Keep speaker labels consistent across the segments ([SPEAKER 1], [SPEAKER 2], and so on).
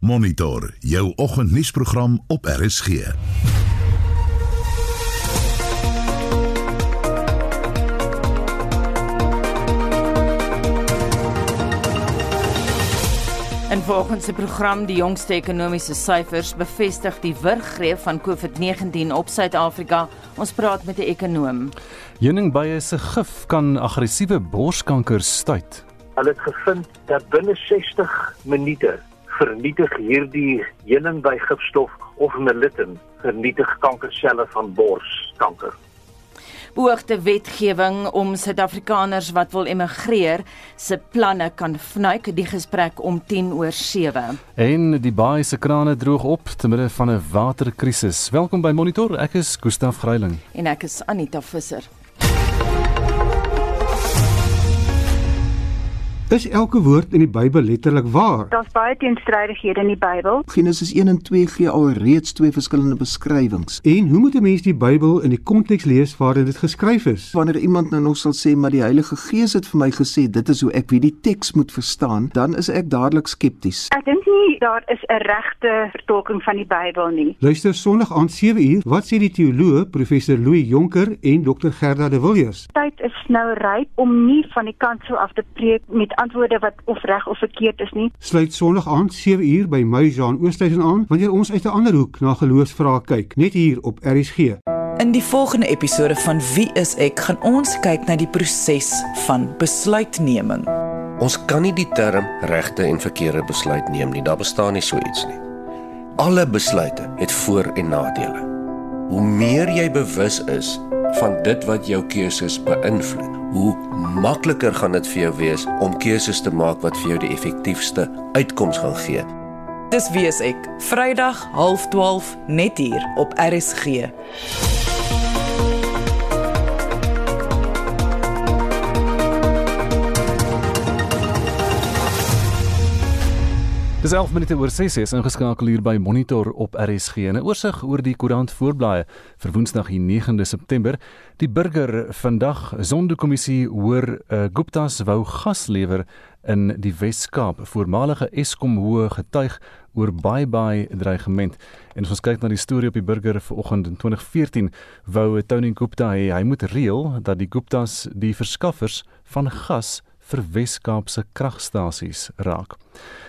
[SPEAKER 1] Monitor jou oggendnuusprogram op RSG.
[SPEAKER 2] En volgens die program die jongste ekonomiese syfers bevestig die wurggreep van COVID-19 op Suid-Afrika. Ons praat met 'n ekonoom.
[SPEAKER 3] Heuningbye se gif kan aggressiewe borskanker stuit.
[SPEAKER 4] Hulle het gevind dat binne 60 minute vernietig hierdie heuningbygifstof of melittin vernietig kankerselle van borskanker
[SPEAKER 2] beoogde wetgewing om Suid-Afrikaners wat wil emigreer se planne kan vnuik die gesprek om 10 oor 7.
[SPEAKER 3] En die baie se krane droog op te midde van 'n waterkrisis. Welkom by Monitor. Ek is Gustaf Greiling
[SPEAKER 2] en ek is Anita Visser.
[SPEAKER 5] Is elke woord in die Bybel letterlik waar?
[SPEAKER 6] Daar's baie teenstrydighede in die Bybel.
[SPEAKER 7] Genesis 1 en 2 gee al reeds twee verskillende beskrywings.
[SPEAKER 5] En hoe moet 'n mens die Bybel in die konteks lees waarin dit geskryf is?
[SPEAKER 7] Wanneer iemand nou nog sal sê maar die Heilige Gees het vir my gesê dit is hoe ek wie die teks moet verstaan, dan is ek dadelik skepties.
[SPEAKER 6] Ek dink nie daar is 'n regte vertolking van die Bybel nie.
[SPEAKER 5] Luister Sondag aand 7uur, wat sê die teoloog professor Louis Jonker en dokter Gerda de Villiers?
[SPEAKER 6] Tyd is nou ryp om nie van die kant af te preek met antwoorde wat of reg of verkeerd is nie.
[SPEAKER 5] Sluit Sondag aand 7uur by my Jean Oosthuizen aan wanneer ons uit 'n ander hoek na geloofsvrae kyk, net hier op RSG.
[SPEAKER 8] In die volgende episode van Wie is ek, gaan ons kyk na die proses van besluitneming.
[SPEAKER 9] Ons kan nie die term regte en verkeerde besluit neem nie. Daar bestaan nie so iets nie. Alle besluite het voor- en nadele. Hoe meer jy bewus is van dit wat jou keuses beïnvloed, hoe makliker gaan dit vir jou wees om keuses te maak wat vir jou die effektiefste uitkoms gaan gee.
[SPEAKER 8] Dis wie is ek? Vrydag 12:30 net hier op RSG.
[SPEAKER 3] Dis 11 minute oor 6 is ingeskakel hier by Monitor op RSG. 'n Oorsig oor die koerant voorblaaie vir Woensdag die 9de September. Die burger vandag Sondekommissie hoor uh, Gupta's wou gas lewer in die Wes-Kaap. Voormalige Eskom hoë getuig oor bye-bye dreigement. En as ons kyk na die storie op die burger vanoggend in 2014, wou Tony Gupta hê hy moet reël dat die Gupta's die verskaffers van gas vir Wes-Kaapse kragstasies raak.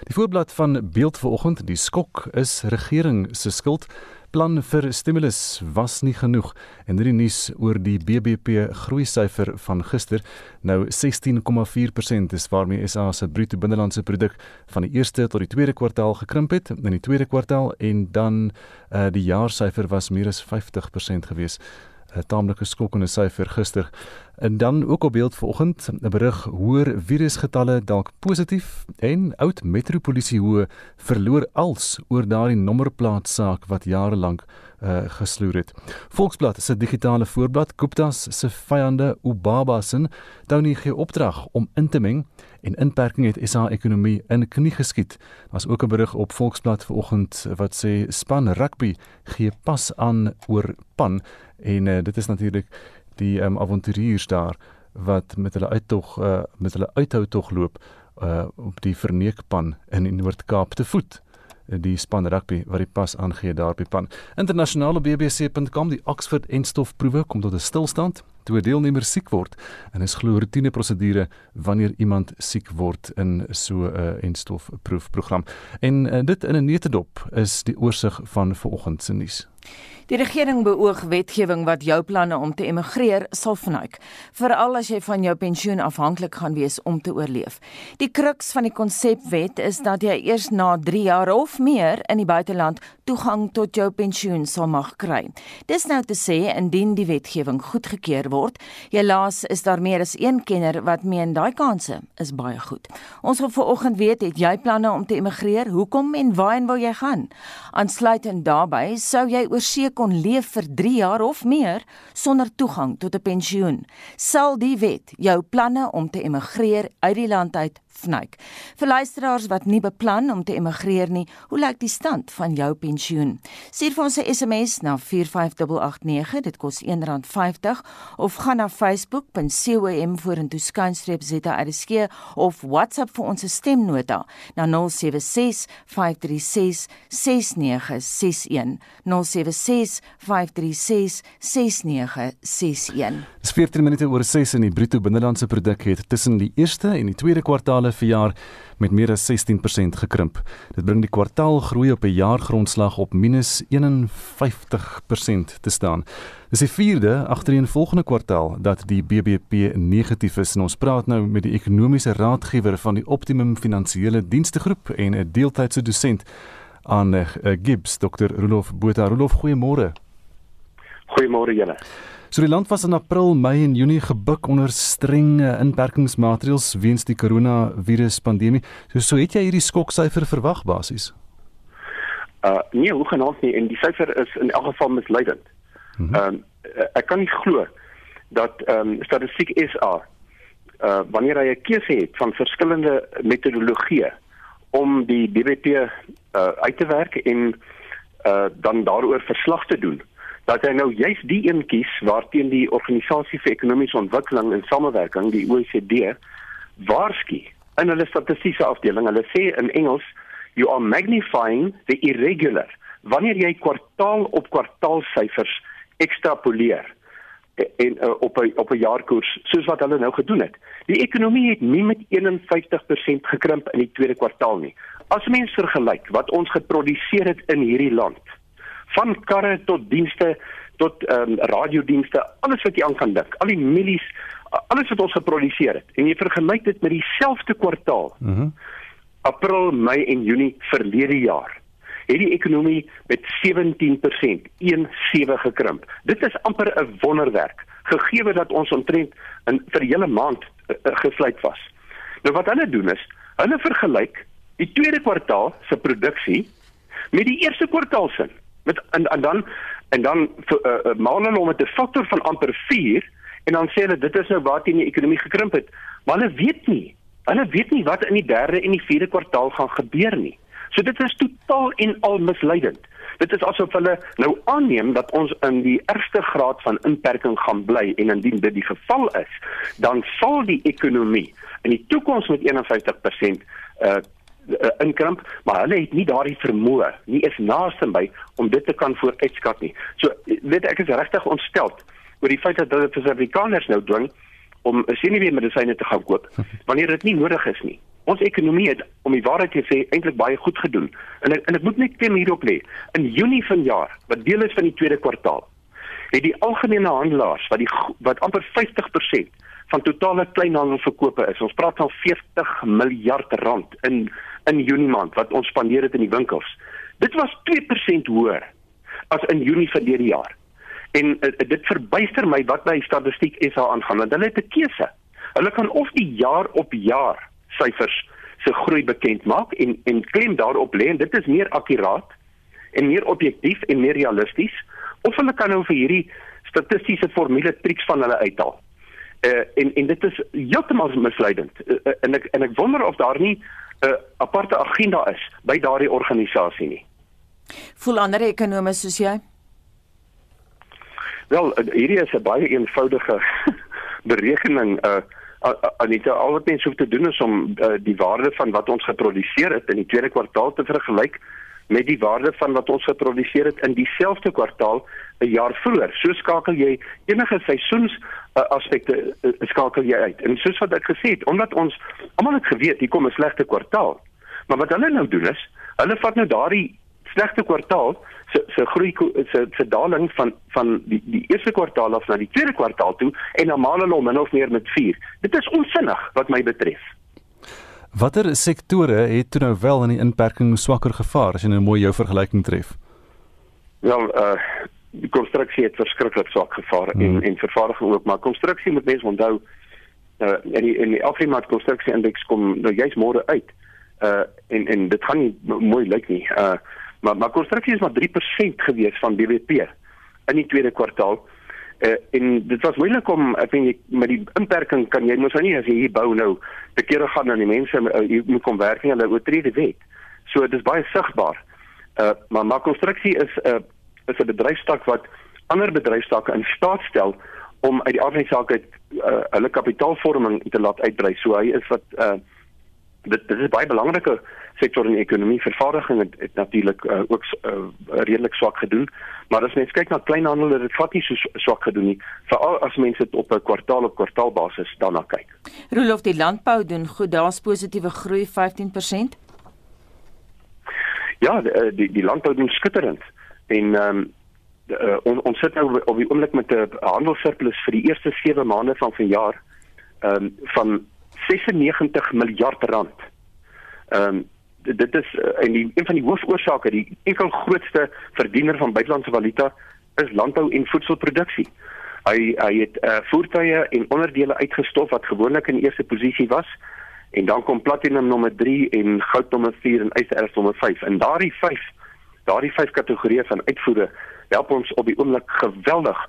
[SPEAKER 3] Die voorblad van Beeld vanoggend, die skok is regering se skuld. Plan vir stimulus was nie genoeg en hierdie nuus oor die BBP groei syfer van gister nou 16,4% is waarmee SA se bruto binnelandse produk van die eerste tot die tweede kwartaal gekrimp het in die tweede kwartaal en dan uh, die jaarsyfer was meer as 50% gewees 'n taamlike skokkende syfer gister. En dan ook op beeld vanoggend 'n berig hoër virusgetalle dalk positief en oud metropolisie hoë verloor als oor daardie nommerplaat saak wat jare lank uh, gesloer het. Volksblad se digitale voorblad Gupta's se vyande Ubabasin dou nie gee opdrag om in te meng en inperking het SA ekonomie in knie geskiet. Daar's ook 'n berig op Volksblad vanoggend wat sê span rugby gee pas aan oor pan en uh, dit is natuurlik die um, avonturiers daar wat met hulle uittog uh, met hulle uithou tog loop uh, op die verneekpan in die Noord-Kaap te voet die span rugby wat die pas aangee daar by pan. Internasionale bbc.com die Oxford enstofproewe kom tot 'n stilstand toe 'n deelnemer siek word en is glo rotine prosedure wanneer iemand siek word in so 'n uh, enstofproefprogram. En uh, dit in 'n netedop is die oorsig van vanoggend se nuus.
[SPEAKER 2] Die regering beoog wetgewing wat jou planne om te emigreer sal vnuik, veral as jy van jou pensioen afhanklik gaan wees om te oorleef. Die kruks van die konsepwet is dat jy eers na 3 jaar of meer in die buiteland toegang tot jou pensioen sal mag kry. Dis nou te sê indien die wetgewing goedgekeur word, jy laas is daar meer as een kenner wat meen daai kanse is baie goed. Ons wil vanoggend weet, het jy planne om te emigreer? Hoekom en waarheen wil jy gaan? Aansluitend daarbey, sou jy oorsee kon leef vir 3 jaar of meer sonder toegang tot 'n pensioen. Sal die wet jou planne om te emigreer uit die land uit fnuik. Vir luisteraars wat nie beplan om te emigreer nie, hoe lyk die stand van jou pensioen? Stuur vir ons 'n SMS na 45889, dit kos R1.50 of gaan na facebook.com vorentoe skynstreep ZRSG of WhatsApp vir ons stemnota na 076 536 6961 076 536 6961
[SPEAKER 3] Dis 14 minute oor 6 in die bruto binnelandse produk het tussen die eerste en die tweede kwartaale verjaar met meer as 16% gekrimp. Dit bring die kwartaalgroei op 'n jaargrondslag op minus 51% te staan. Dis die vierde agtereenvolgende kwartaal dat die BBP negatief is en ons praat nou met die ekonomiese raadgewer van die Optimum Finansiële Dienste Groep en 'n deeltydse dosent aan uh, Gibbs, Dr. Rolof Botha. Rolof, goeiemôre.
[SPEAKER 10] Goeiemôre julle.
[SPEAKER 3] So die land was in April, Mei en Junie gebuk onder streng inperkingsmaatreëls weens die koronavirus pandemie. So so het jy hierdie skoksyfer verwag basies?
[SPEAKER 10] Uh nee, hoe genoeg nie en die syfer is in elk geval misleidend. Ehm mm um, ek kan nie glo dat ehm um, statistiek SA uh wanneer hy 'n keuse het van verskillende metodologieë om die BBP uh uit te werk en uh dan daaroor verslag te doen dat hy nou juist die een kies waarteen die organisasie vir ekonomiese ontwikkeling en samewerking die OECD waarsku in hulle statistiese afdeling hulle sê in Engels you are magnifying the irregular wanneer jy kwartaal op kwartaal syfers ekstrapoleer en uh, op 'n op 'n jaarkoers soos wat hulle nou gedoen het. Die ekonomie het nie met 51% gekrimp in die tweede kwartaal nie. As mens vergelyk wat ons geproduseer het in hierdie land van karre tot dienste tot ehm um, radiodienste, alles wat jy aan kan dink, al die milies, alles wat ons geproduseer het. En jy vergelyk dit met dieselfde kwartaal. Mhm. Mm April, Mei en Junie verlede jaar het die ekonomie met 17% 17 gekrimp. Dit is amper 'n wonderwerk gegee dat ons omtrent in vir hele maand uh, gesluit was. Nou wat hulle doen is, hulle vergelyk die tweede kwartaal se produksie met die eerste kwartaal se met en, en dan en dan uh, hulle om met 'n faktor van amper 4 en dan sê hulle dit is nou waar die ekonomie gekrimp het. Maar hulle weet nie hulle weet nie wat in die derde en die vierde kwartaal gaan gebeur nie. So dit is totaal en al misleidend. Dit is asof hulle nou aanneem dat ons in die ergste graad van inperking gaan bly en indien dit die geval is dan sal die ekonomie in die toekoms met 51% uh uh, inkrimp, maar hulle het nie daardie vermoë nie is naaste by om dit te kan vooruitskat nie. So weet ek is regtig ontsteld oor die feit dat hulle vir Suid-Afrikaners nou dwing om senuweemedisyne te gaan koop wanneer dit nie nodig is nie. Ons ekonomie het om die waarheid te sê eintlik baie goed gedoen. En ek, en ek moet net klem hierop lê. In Junie vanjaar, wat deel is van die tweede kwartaal, het die algemene handelaars wat die wat amper 50% van totale kleinhandelverkope is. Ons praat van 40 miljard rand in in Junie maand wat ons spandeer het in die winkels. Dit was 2% hoër as in Junie verlede jaar. En uh, dit verbuister my wat by statistiek SA aangaan want hulle het 'n keuse. Hulle kan of die jaar op jaar syfers se groei bekend maak en en klem daarop lê en dit is meer akkuraat en meer objektief en meer realisties of hulle kan nou vir hierdie statistiese formule triks van hulle uithaal. Uh, en en dit is heeltemal misleidend. Uh, uh, en ek en ek wonder of daar nie 'n uh, aparte agenda is by daardie organisasie nie.
[SPEAKER 2] Voel ander ekonome soos jy?
[SPEAKER 10] Wel, hierdie is 'n baie eenvoudige berekening uh Anita, al wat mens hoef te doen is om uh, die waarde van wat ons geproduseer het in die tweede kwartaal te vergelyk met die waarde van wat ons geproduseer het in dieselfde kwartaal 'n jaar vroeër. So skakel jy enige seisoens uh, aspekte uh, skakel jy uit. En soos wat ek gesê het, omdat ons almal het geweet hier kom 'n slegte kwartaal. Maar wat hulle nou doen is, hulle vat nou daardie slegte kwartaal se se groei se se daling van van die die eerste kwartaal af na die tweede kwartaal toe en dan maal hulle hom min of meer met 4. Dit is onsinnig wat my betref.
[SPEAKER 3] Watter sektore het toe nou wel in die inperking swakker gevaar as jy nou mooi jou vergelyking tref?
[SPEAKER 10] Wel, uh die konstruksie het verskriklik swak gevaar hmm. en en vervaardiging ook, maar konstruksie moet mens onthou uh in die in die Afrimat konstruksie indeks kom nou juist môre uit. Uh en en dit gaan nie mooi lyk nie. Uh maar maar konstruksie is maar 3% gewees van BBP in die tweede kwartaal Uh, en dit was moeilik om ek weet met die inperking kan jy mos nou nie as jy hier bou nou te kere gaan aan die mense uh, jy moet kom werk nie hulle oortree die wet. So dit is baie sigbaar. Uh maar maar konstruksie is 'n uh, is 'n bedryfstak wat ander bedryfstakke in staat stel om uit die afhangigheid uit uh, hulle kapitaalvorming te laat uitbrei. So hy is wat uh dit dit is baie belangrike sektor in die ekonomie. Vervaardiging het, het natuurlik uh, ook uh, redelik swak gedoen, maar as mens kyk na kleinhandel het dit vat nie so swak gedoen nie, veral as mense dit op 'n kwartaal op kwartaal basis daarna kyk.
[SPEAKER 2] Rolof die landbou doen goed, daar's positiewe groei 15%.
[SPEAKER 10] Ja, die die, die landbou doen skitterend en ehm um, uh, on, ons sit nou op die oomblik met 'n handelssurplus vir die eerste 7 maande van vanjaar ehm um, van 96 miljard rand. Ehm um, dit is uh, en die een van die hoofoorsake, die enkel grootste verdiener van buitelandse valuta is landbou en voedselproduksie. Hy hy het uh, voertuie en onderdele uitgestof wat gewoonlik in eerste posisie was en dan kom platinum nommer 3 en goud nommer 4 en ystererts nommer 5. En daardie 5 daardie 5 kategorieë van uitvoere help ons op die oomblik geweldig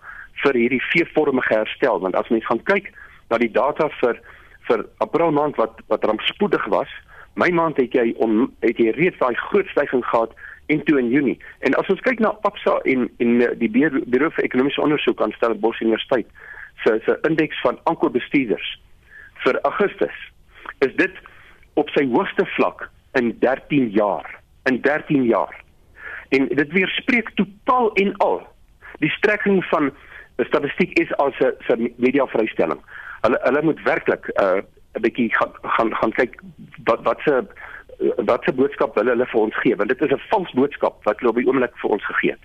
[SPEAKER 10] vir hierdie veevormige herstel want as mens gaan kyk na die data vir vir April maand wat wat rampspoedig was. My maand het jy on, het jy reeds daai groot stygings gehad en toe in Junie. En as ons kyk na Absa en en eh, die Bureau vir Ekonomiese Onderzoek aan Stellenbosch Universiteit se se indeks van aankoopbestuurders vir Augustus is dit op sy hoogste vlak in 13 jaar. In 13 jaar. En dit weerspreek totaal en al die strekking van statistiek is as 'n media vrystelling hulle hulle moet werklik uh, 'n bietjie gaan gaan gaan kyk wat wat se wat se boodskap hulle hulle vir ons gee want dit is 'n vals boodskap wat hulle op die oomblik vir ons gegee het.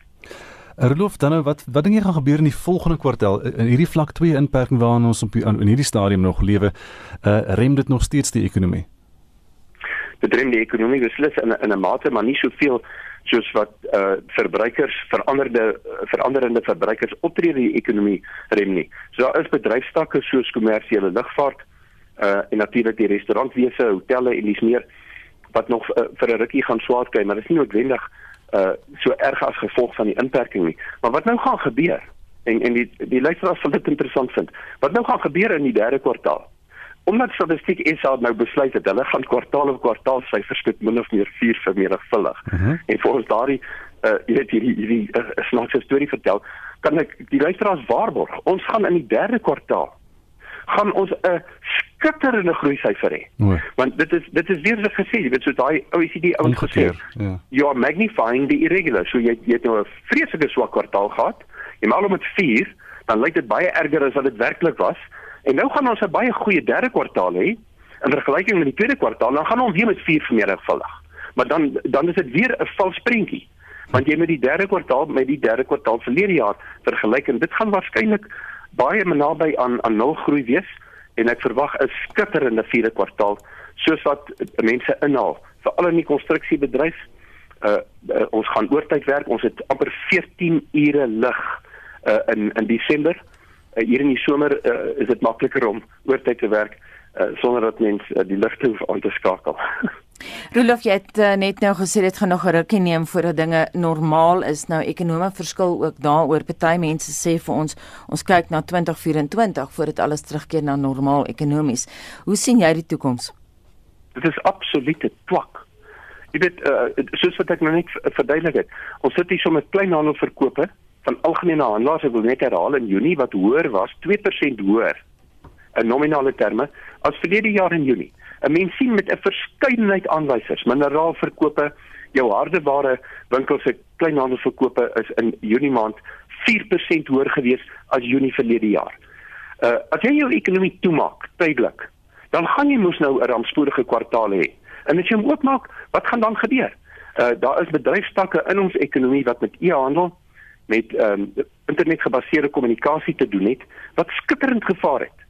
[SPEAKER 3] Erlof dan nou wat wat dink jy gaan gebeur in die volgende kwartaal in hierdie vlak 2 inperking waarna ons op in hierdie stadium nog lewe uh, rem dit nog steeds die ekonomie?
[SPEAKER 10] Dit rem die ekonomie beslis in in 'n mate maar nie soveel soos wat uh verbruikers veranderde veranderende verbruikers optree in die ekonomie rem nie. So daar is bedryfstakke soos kommersiële lugvaart uh en natuurlik die restaurantwese, hotelle en dis meer wat nog uh, vir 'n rukkie gaan swaar kry, maar dit is nie noodwendig uh so erg as gevolg van die inperking nie. Maar wat nou gaan gebeur? En en die die luisteraars sal dit interessant vind. Wat nou gaan gebeur in die derde kwartaal? omdat statistiek SA nou besluit het hulle gaan kwartaal op kwartaal syfers met min of meer 4 vermenigvuldig. Uh mhm. -huh. En volgens daardie uh jy weet hierdie hierdie uh, snaakse storie vertel, kan ek die luisteraars waarborg. Ons gaan in die derde kwartaal gaan ons 'n skitterende groei syfer hê. Want dit is dit is weer so gesê, jy weet so daai OECD ouens gesê. Ja. You are magnifying the irregular. So jy jy het nou 'n vreeslike swak kwartaal gehad. Jy maal met 4, dan lyk dit baie erger as wat dit werklik was. En nou gaan ons 'n baie goeie derde kwartaal hê in vergelyking met die tweede kwartaal. Dan gaan ons weer met 4 vermenigvuldig. Maar dan dan is dit weer 'n vals prentjie. Want jy met die derde kwartaal met die derde kwartaal verlede jaar vergelyk en dit gaan waarskynlik baie naby aan aan nul groei wees en ek verwag 'n skitterende vierde kwartaal soos wat mense inhaal veral in die konstruksiebedryf. Uh, uh ons gaan oortyd werk. Ons het amper 14 ure lig uh in in Desember uh, hier in die somer uh, is dit makliker om oortyd te werk uh, sonder dat mens uh, die ligte hoef aan te skakel.
[SPEAKER 2] Rolof jy het uh, net nou gesê dit gaan nog 'n rukkie neem voordat dinge normaal is. Nou ekonome verskil ook daaroor. Party mense sê vir ons ons kyk na 2024 voordat alles terugkeer na normaal ekonomies. Hoe sien jy die toekoms?
[SPEAKER 10] Dit is absolute twak. Jy weet uh, soos wat ek nou net verduidelik het. Ons sit hier so met kleinhandelverkope van algemene handelaars ek wil net herhaal in Junie wat hoër was 2% hoër in nominale terme as verlede jaar in Junie. 'n Mens sien met 'n verskeidenheid aanwysers, mineraalverkope, jou hardeware winkels se kleinhandelverkope is in Junie maand 4% hoër gewees as Junie verlede jaar. Uh as jy jou ekonomie toemaak tydelik, dan gaan jy mos nou 'n rampspoedige kwartaal hê. En as jy hom oopmaak, wat gaan dan gebeur? Uh daar is bedryfstakke in ons ekonomie wat met e-handel met ehm um, internetgebaseerde kommunikasie te doen het wat skitterend gevaar het.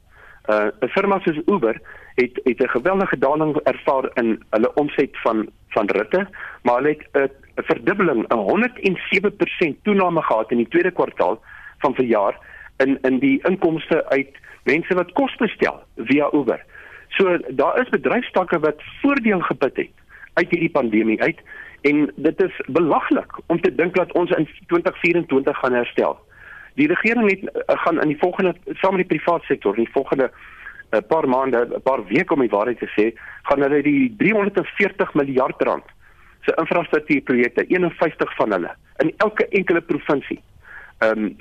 [SPEAKER 10] Uh 'n firma soos Uber het het 'n geweldige daling ervaar in hulle omset van van ritte, maar hulle het 'n verdubbeling, 'n 107% toename gehad in die tweede kwartaal van verjaar in in die inkomste uit mense wat kos bestel via Uber. So daar is bedryfstakke wat voordeel geput het uit hierdie pandemie uit En dit is belaglik om te dink dat ons in 2024 gaan herstel. Die regering het uh, gaan in die volgende saam met die private sektor in die volgende 'n uh, paar maande, 'n paar weke om die waarheid te sê, gaan hulle die 340 miljard rand se infrastruktuurprojekte 51 van hulle in elke enkele provinsie ehm um,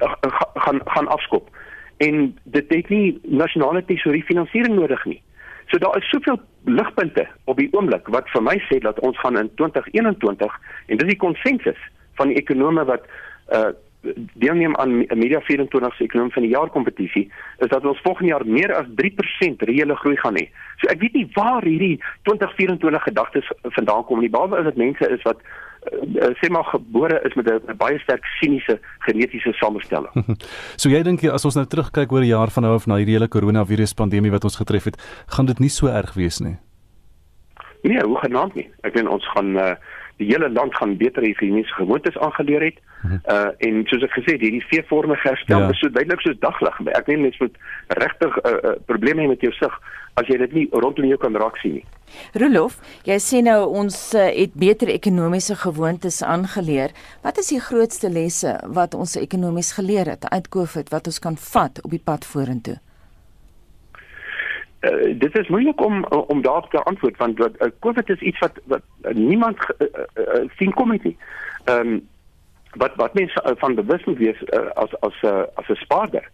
[SPEAKER 10] gaan gaan afskop en dit het nie nasionale tesourie finansiering nodig nie. So daar is soveel ligpunte op die oomblik wat vir my sê dat ons gaan in 2021 en dis die konsensus van die ekonome wat uh deelneem aan Media 24 se ekonomie van die jaar kompetisie is dat ons volgende jaar meer as 3% reële groei gaan hê. So ek weet nie waar hierdie 2024 gedagtes vandaan kom nie. Behalwe is dit mense is wat uh, sê maar gebore is met 'n baie sterk siniese genetiese samestelling.
[SPEAKER 3] so jy dink as ons nou terugkyk oor 'n jaar van nou af na hierdie hele koronavirus pandemie wat ons getref het, gaan dit nie so erg wees nie.
[SPEAKER 10] Nee, hoe genaamd nie. Ek dink ons gaan uh, die hele land gaan beter higieniese gewoontes aangeleer het. Uh en soos ek gesê het, hierdie veevormige herstel ja. is so duidelik soos daglig. Ek dink mense moet regtig 'n uh, uh, probleme hê met jou sig as jy dit nie rondom jou kan raak sien nie.
[SPEAKER 2] Rolof, jy sê nou ons uh, het beter ekonomiese gewoontes aangeleer. Wat is die grootste lesse wat ons ekonomies geleer het uit Covid wat ons kan vat op die pad vorentoe?
[SPEAKER 10] Uh, dit is moeilik om om daarop te antwoord want wat uh, COVID is iets wat wat uh, niemand uh, uh, sien kom nie. Ehm um, wat wat mense uh, van bewus moet wees uh, as as 'n uh, as 'n spaarder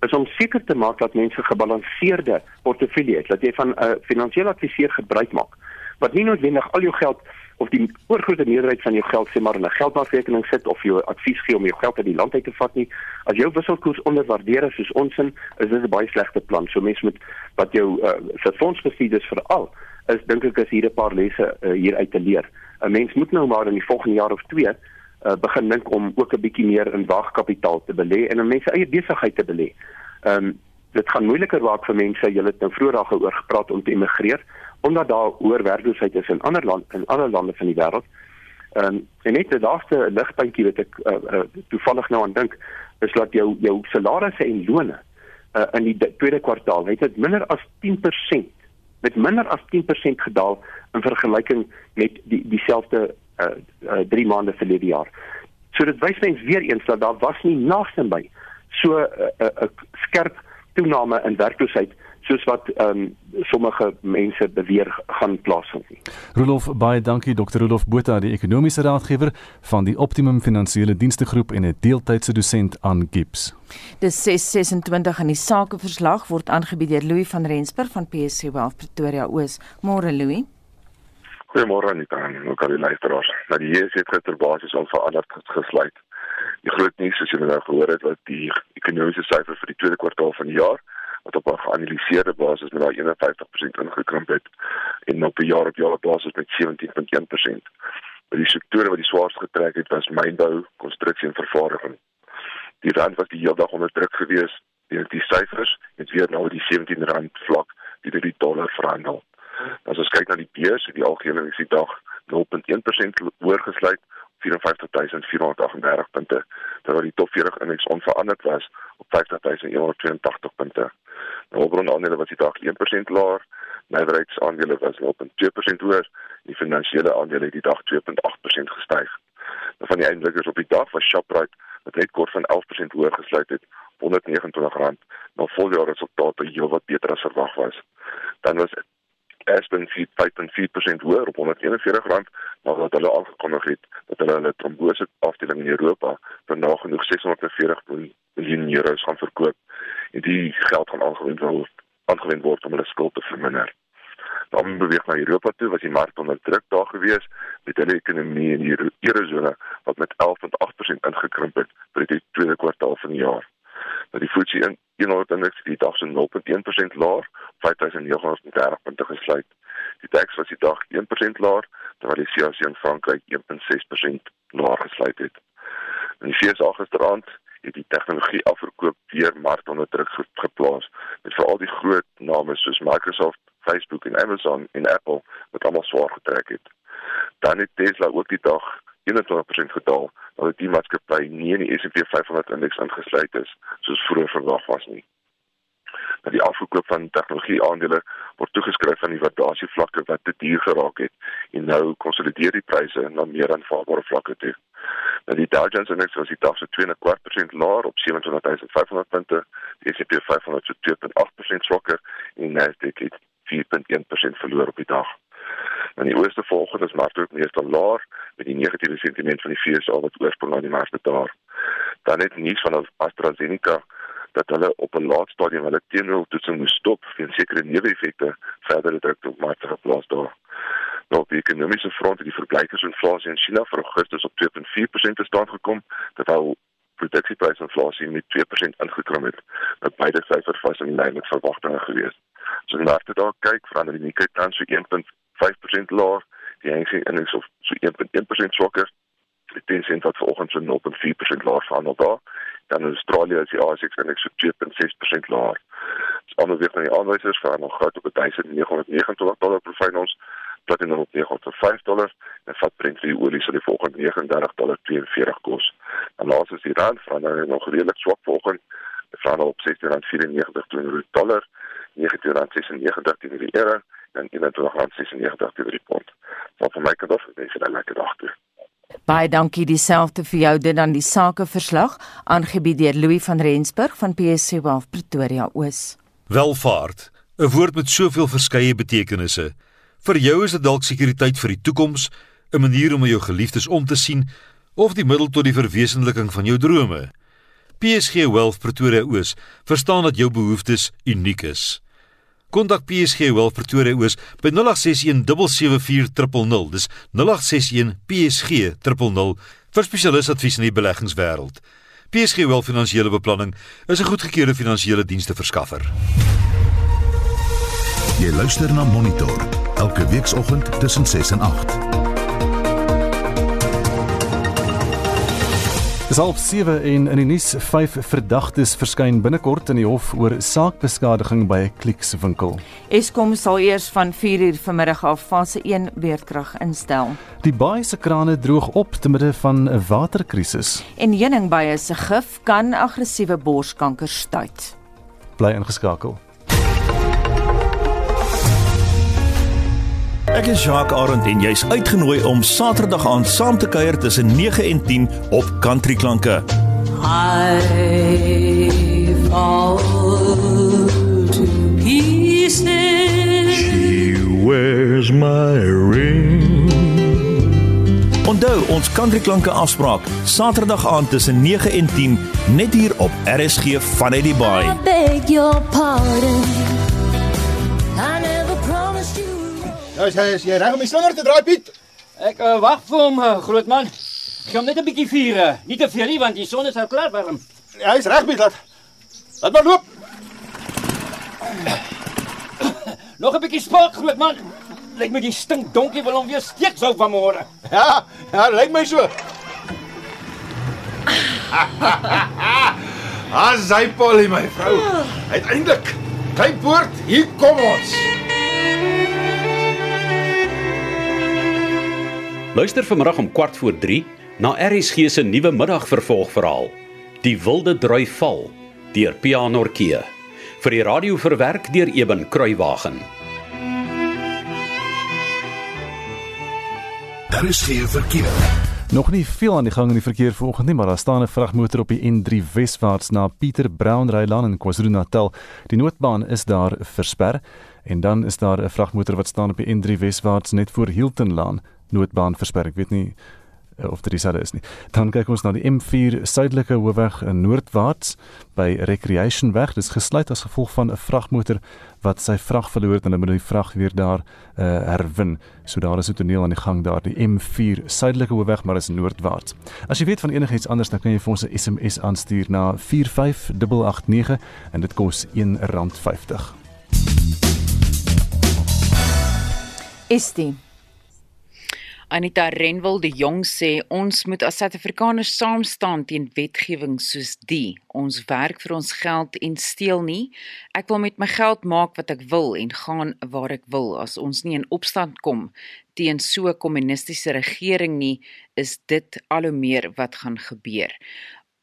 [SPEAKER 10] is om seker te maak dat mense gebalanseerde portefeulje het, dat jy van 'n uh, finansiële adviseur gebruik maak wat nie noodwendig al jou geld of die oorgrootste meerderheid van jou geld sê maar in 'n geldmarkrekening sit of jou advies gee om jou geld uit die land uit te vat nie. As jou wisselkoers onderwaardeer is soos ons in, is dit 'n baie slegte plan. So mense moet wat jou uh, vir fondsbestuurders veral is dink ek is hier 'n paar lesse uh, hier uit te leer. 'n Mens moet nou maar in die volgende jaar of 2 uh, begin dink om ook 'n bietjie meer in wagkapitaal te belê en in mense eie besigheid te belê. Ehm um, dit gaan moeiliker raak vir mense, jy het nou vroeër daaroor gepraat om te immigreer omdat daar hoër werkloosheid is in ander lande in ander lande van die wêreld. Ehm um, en net die laaste ligpuntjie wat ek uh, uh, toevallig nou aan dink is dat jou jou salarisse en lone uh, in die tweede kwartaal het dit minder as 10% met minder as 10% gedaal in vergelyking met die dieselfde uh, uh 3 maande verlede jaar. So dit wys mens weer eens dat daar was nie naaste by so 'n uh, uh, uh, skerp toename in werkloosheid soos wat ehm um, sommige mense beweer gaan plaasvind nie.
[SPEAKER 3] Rolof baie dankie Dr. Rolof Botha die ekonomiese raadgewer van die Optimum Finansiële Dienste Groep en 'n deeltydse dosent aan Gips.
[SPEAKER 2] Dis 626 in die sakeverslag word aangebied deur Louis van Rensburg van PSC Wealth Pretoria Oos. Môre Louis.
[SPEAKER 11] Goeiemôre Anita en ook al die luisteraars. Nou die JSE het gister basies onveranderd gesluit. Die groot nuus soos julle nou gehoor het wat die ekonomiese syfers vir die tweede kwartaal van die jaar wat op 'n geanalyseerde basis met daai 51% ingekrimp het en op 'n jaar op jaar basis met 17.1%. Maar die sektore wat die swaarste getrek het was mynbou, konstruksie en vervaardiging. Die rand was die hele dag onder druk gewees. Die, die syfers het weer nou die 17 rand vlak die die dollar verhandel. As ons kyk na die beurs, het die algehele indeks die dag 0.1% hoër gesluit, 54438 punte, terwyl die top 40 indeks onveranderd was op 50182 punte. Oorgrond aandele was die dag 1% laer, nywerheidsaandele was 0.2% hoër, die finansiële aandele het die dag 2.8% gestyg. Nou van die eindlikers op die dag was Shoprite wat net kort van 11% hoër gesluit het, R129, maar voljaar resultate heelwat beter as verwag was. Dan was Aspen 5.4% hoër op R141 nadat hulle aangekondig het dat hulle hulle trombose afdeling in Europa vir nagenoeg 640 miljoen euro gaan verkoop en die geld gaan aangewend word aangewend word om hulle skuld te verminder. Dan beweeg na Europa toe was die mark onder druk daar gewees met hulle ekonomie in die eurozone wat met 11.8% ingekrimp het vir die tweede kwartaal van die jaar dat die FTSE 100 indeks die dag so 0.1% laer, 5930 punte gesluit. Die DAX was die dag 1% laer, terwyl die CAC in Frankryk 1.6% laer gesluit het. In die FTSE gisteraand het die tegnologie afverkoop weer mark onder druk geplaas met veral die groot name soos Microsoft, Facebook en Amazon en Apple wat almal swaar getrek het. Dan het Tesla ook die dag 21% gedaal dat die maatskappy nie in die S&P 500 indeks ingesluit is soos vroeër verwag was nie. Dat die afkoop van tegnologie aandele word toegeskryf aan die waardasie vlakke wat te duur geraak het en nou konsolideer die pryse na meer aanvaarbare vlakke toe. Nou die Dow Jones indeks was die dag so 2.25% laer op 27500 punte, die S&P 500 so 2.8% swakker en Nasdaq het 4.1% verloor op die dag. In die ooste volgende is markte ook meestal laer met die negatiewe sentiment van die FSA wat oorsprong aan die markte daar. Dan het nuus van AstraZeneca dat hulle op 'n laat stadium hulle teenroltoetsing moes stop vir sekere neeweffekte verdere druk op markte geplaas daar. Nou op die ekonomiese front het die verbruikersinflasie in China vir Augustus op 2.4% te staan gekom terwyl produksieprysinflasie met 2% ingekrimp het. Nou beide syfers was in lyn met verwagtinge gewees. So na dit daar kyk verander die Nikkei tans so 1.5% laer, die Hang Seng Index of so 1.1% swakker. Die Tencent wat vanoggend so 0.4% laer verhandel daar dan in Australië is die ASX indeks so 2.6% laer. Ander weer van die aanwysers vir nog goud op 1929 dollar per ons, platinum op 905 dollar en vat Brent vir die olie sal die volgende 39 dollar 42 kos. En laas is die rand verander nog redelik swak volgens die verander op 16.94 teenoor die dollar, 19.96 teenoor die euro en 21.96 teenoor die pond. Van my kant af, dis 'n lekker dag toe.
[SPEAKER 2] Baie dankie dieselfde vir jou dit dan die sakeverslag aangebied deur Louis van Rensburg van PSC Wealth Pretoria Oos.
[SPEAKER 12] Welvaart, 'n woord met soveel verskeie betekenisse. Vir jou is dit dalk sekuriteit vir die toekoms, 'n manier om jou geliefdes om te sien of die middel tot die verwesenliking van jou drome. PSG Wealth Pretoria Oos verstaan dat jou behoeftes uniek is. Kontak PSG Wealth Pretoria Oos by 0861774000. Dis 0861 PSG 000 vir spesialisadvies in die beleggingswêreld. PSG Wealth Finansiële Beplanning is 'n goedgekeurde finansiële dienste verskaffer.
[SPEAKER 1] Jy luister na Monitor elke weekoggend tussen 6 en 8.
[SPEAKER 3] Dis half 7 en in die nuus vyf verdagtes verskyn binnekort in die hof oor saakbeskadiging by 'n kliekswinkel.
[SPEAKER 2] Eskom sal eers van 4uur vanmiddag af fase 1 weerkrag instel.
[SPEAKER 3] Die baai se krane droog op te midde van 'n waterkrisis.
[SPEAKER 2] En heuningbye se gif kan aggressiewe borskanker stuit.
[SPEAKER 3] Bly ingeskakel.
[SPEAKER 13] Ek is Jacques Arend en jy's uitgenooi om Saterdag aand saam te kuier tussen 9 en 10 op Country Klanke.
[SPEAKER 14] I fall to pieces.
[SPEAKER 13] She wears my ring. Onthou ons Country Klanke afspraak Saterdag aand tussen 9 en 10 net hier op RSG vanuit die baai.
[SPEAKER 14] I beg your pardon.
[SPEAKER 15] Ja, is, is jy reg om die slinger te draai, Piet?
[SPEAKER 16] Ek uh, wag vir hom, uh, grootman. Ek gaan net 'n bietjie vier, uh, nie te veel nie want die son is al klaar warm.
[SPEAKER 15] Ja, hy's reg, Piet. Laat Laat maar loop.
[SPEAKER 16] Nog 'n bietjie spook, grootman. Lyk my die stink donkie wil hom weer steek sou vanmôre.
[SPEAKER 15] Ja, ja, lyk my so. As hy Polly my vrou. Uiteindelik. Kyk poort, hier kom ons.
[SPEAKER 17] Luister vanmiddag om kwart voor 3 na RSG se nuwe middagvervolgverhaal. Die wilde drui val deur Pianorkee vir die radio verwerk deur Eben Kruiwagen.
[SPEAKER 1] Daar is geen verkeer.
[SPEAKER 3] Nog nie veel aan die gang in die verkeer vanoggend nie, maar daar staan 'n vragmotor op die N3 weswaarts na Pieter Brown Rylaan in KwaZulu-Natal. Die noodbaan is daar versper en dan is daar 'n vragmotor wat staan op die N3 weswaarts net voor Hilton Laan, noodbaan versper. Ek weet nie uh, of dit dieselfde is nie. Dan kyk ons na die M4 suidelike hoofweg in noordwaarts by Recreation Weg. Dit is gesluit as gevolg van 'n vragmotor wat sy vrag verloor het en hulle moet die vrag weer daar uh, herwin. So daar is 'n toneel aan die gang daar, die M4 suidelike hoofweg, maar is noordwaarts. As jy weet van enigiets anders, dan kan jy vir ons 'n SMS aanstuur na 45889 en dit kos R1.50.
[SPEAKER 2] Estie
[SPEAKER 18] Anita Renwil die Jong sê ons moet as Suid-Afrikaners saam staan teen wetgewing soos die. Ons werk vir ons geld en steel nie. Ek wil met my geld maak wat ek wil en gaan waar ek wil. As ons nie in opstand kom teen so 'n kommunistiese regering nie, is dit al hoe meer wat gaan gebeur.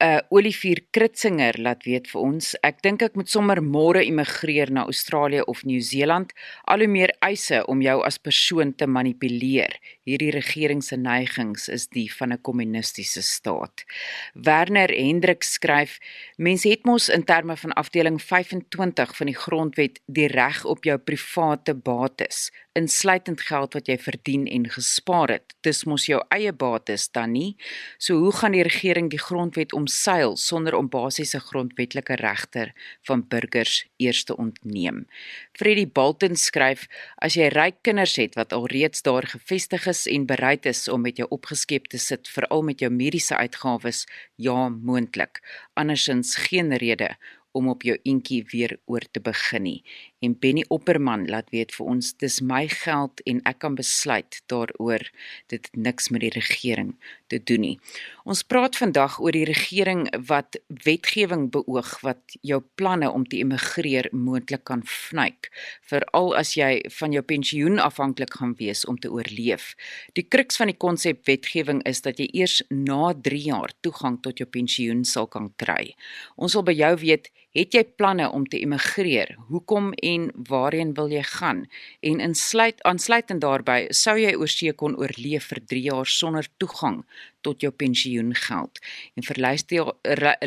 [SPEAKER 18] Uh, Olivier Kritzinger laat weet vir ons, ek dink ek moet sommer môre immigreer na Australië of Nieu-Seeland, al hoe meer eise om jou as persoon te manipuleer. Hierdie regering se neigings is die van 'n kommunistiese staat. Werner Hendrik skryf: Mense het mos in terme van afdeling 25 van die grondwet die reg op jou private bates, insluitend geld wat jy verdien en gespaar het. Dis mos jou eie bates dan nie. So hoe gaan die regering die grondwet omseil sonder om basiese grondwetlike regte van burgers eers te ontneem? Freddie Balton skryf: As jy ryk kinders het wat alreeds daar gevestig is en bereid is om met jou opgeskep te sit, veral met jou mediese uitgawes, ja, moontlik. Andersins geen rede om op jou entjie weer oor te begin nie. En Benny Opperman laat weet vir ons dis my geld en ek kan besluit daaroor. Dit het niks met die regering te doen nie. Ons praat vandag oor die regering wat wetgewing beoog wat jou planne om te immigreer moontlik kan vnuik, veral as jy van jou pensioen afhanklik gaan wees om te oorleef. Die kruks van die konsep wetgewing is dat jy eers na 3 jaar toegang tot jou pensioen sal kan kry. Ons wil by jou weet Het jy planne om te immigreer? Hoekom en waarheen wil jy gaan? En insluit aansluitend daarbey, sou jy oorsee kon oorleef vir 3 jaar sonder toegang tot jou pensioengeld? En vir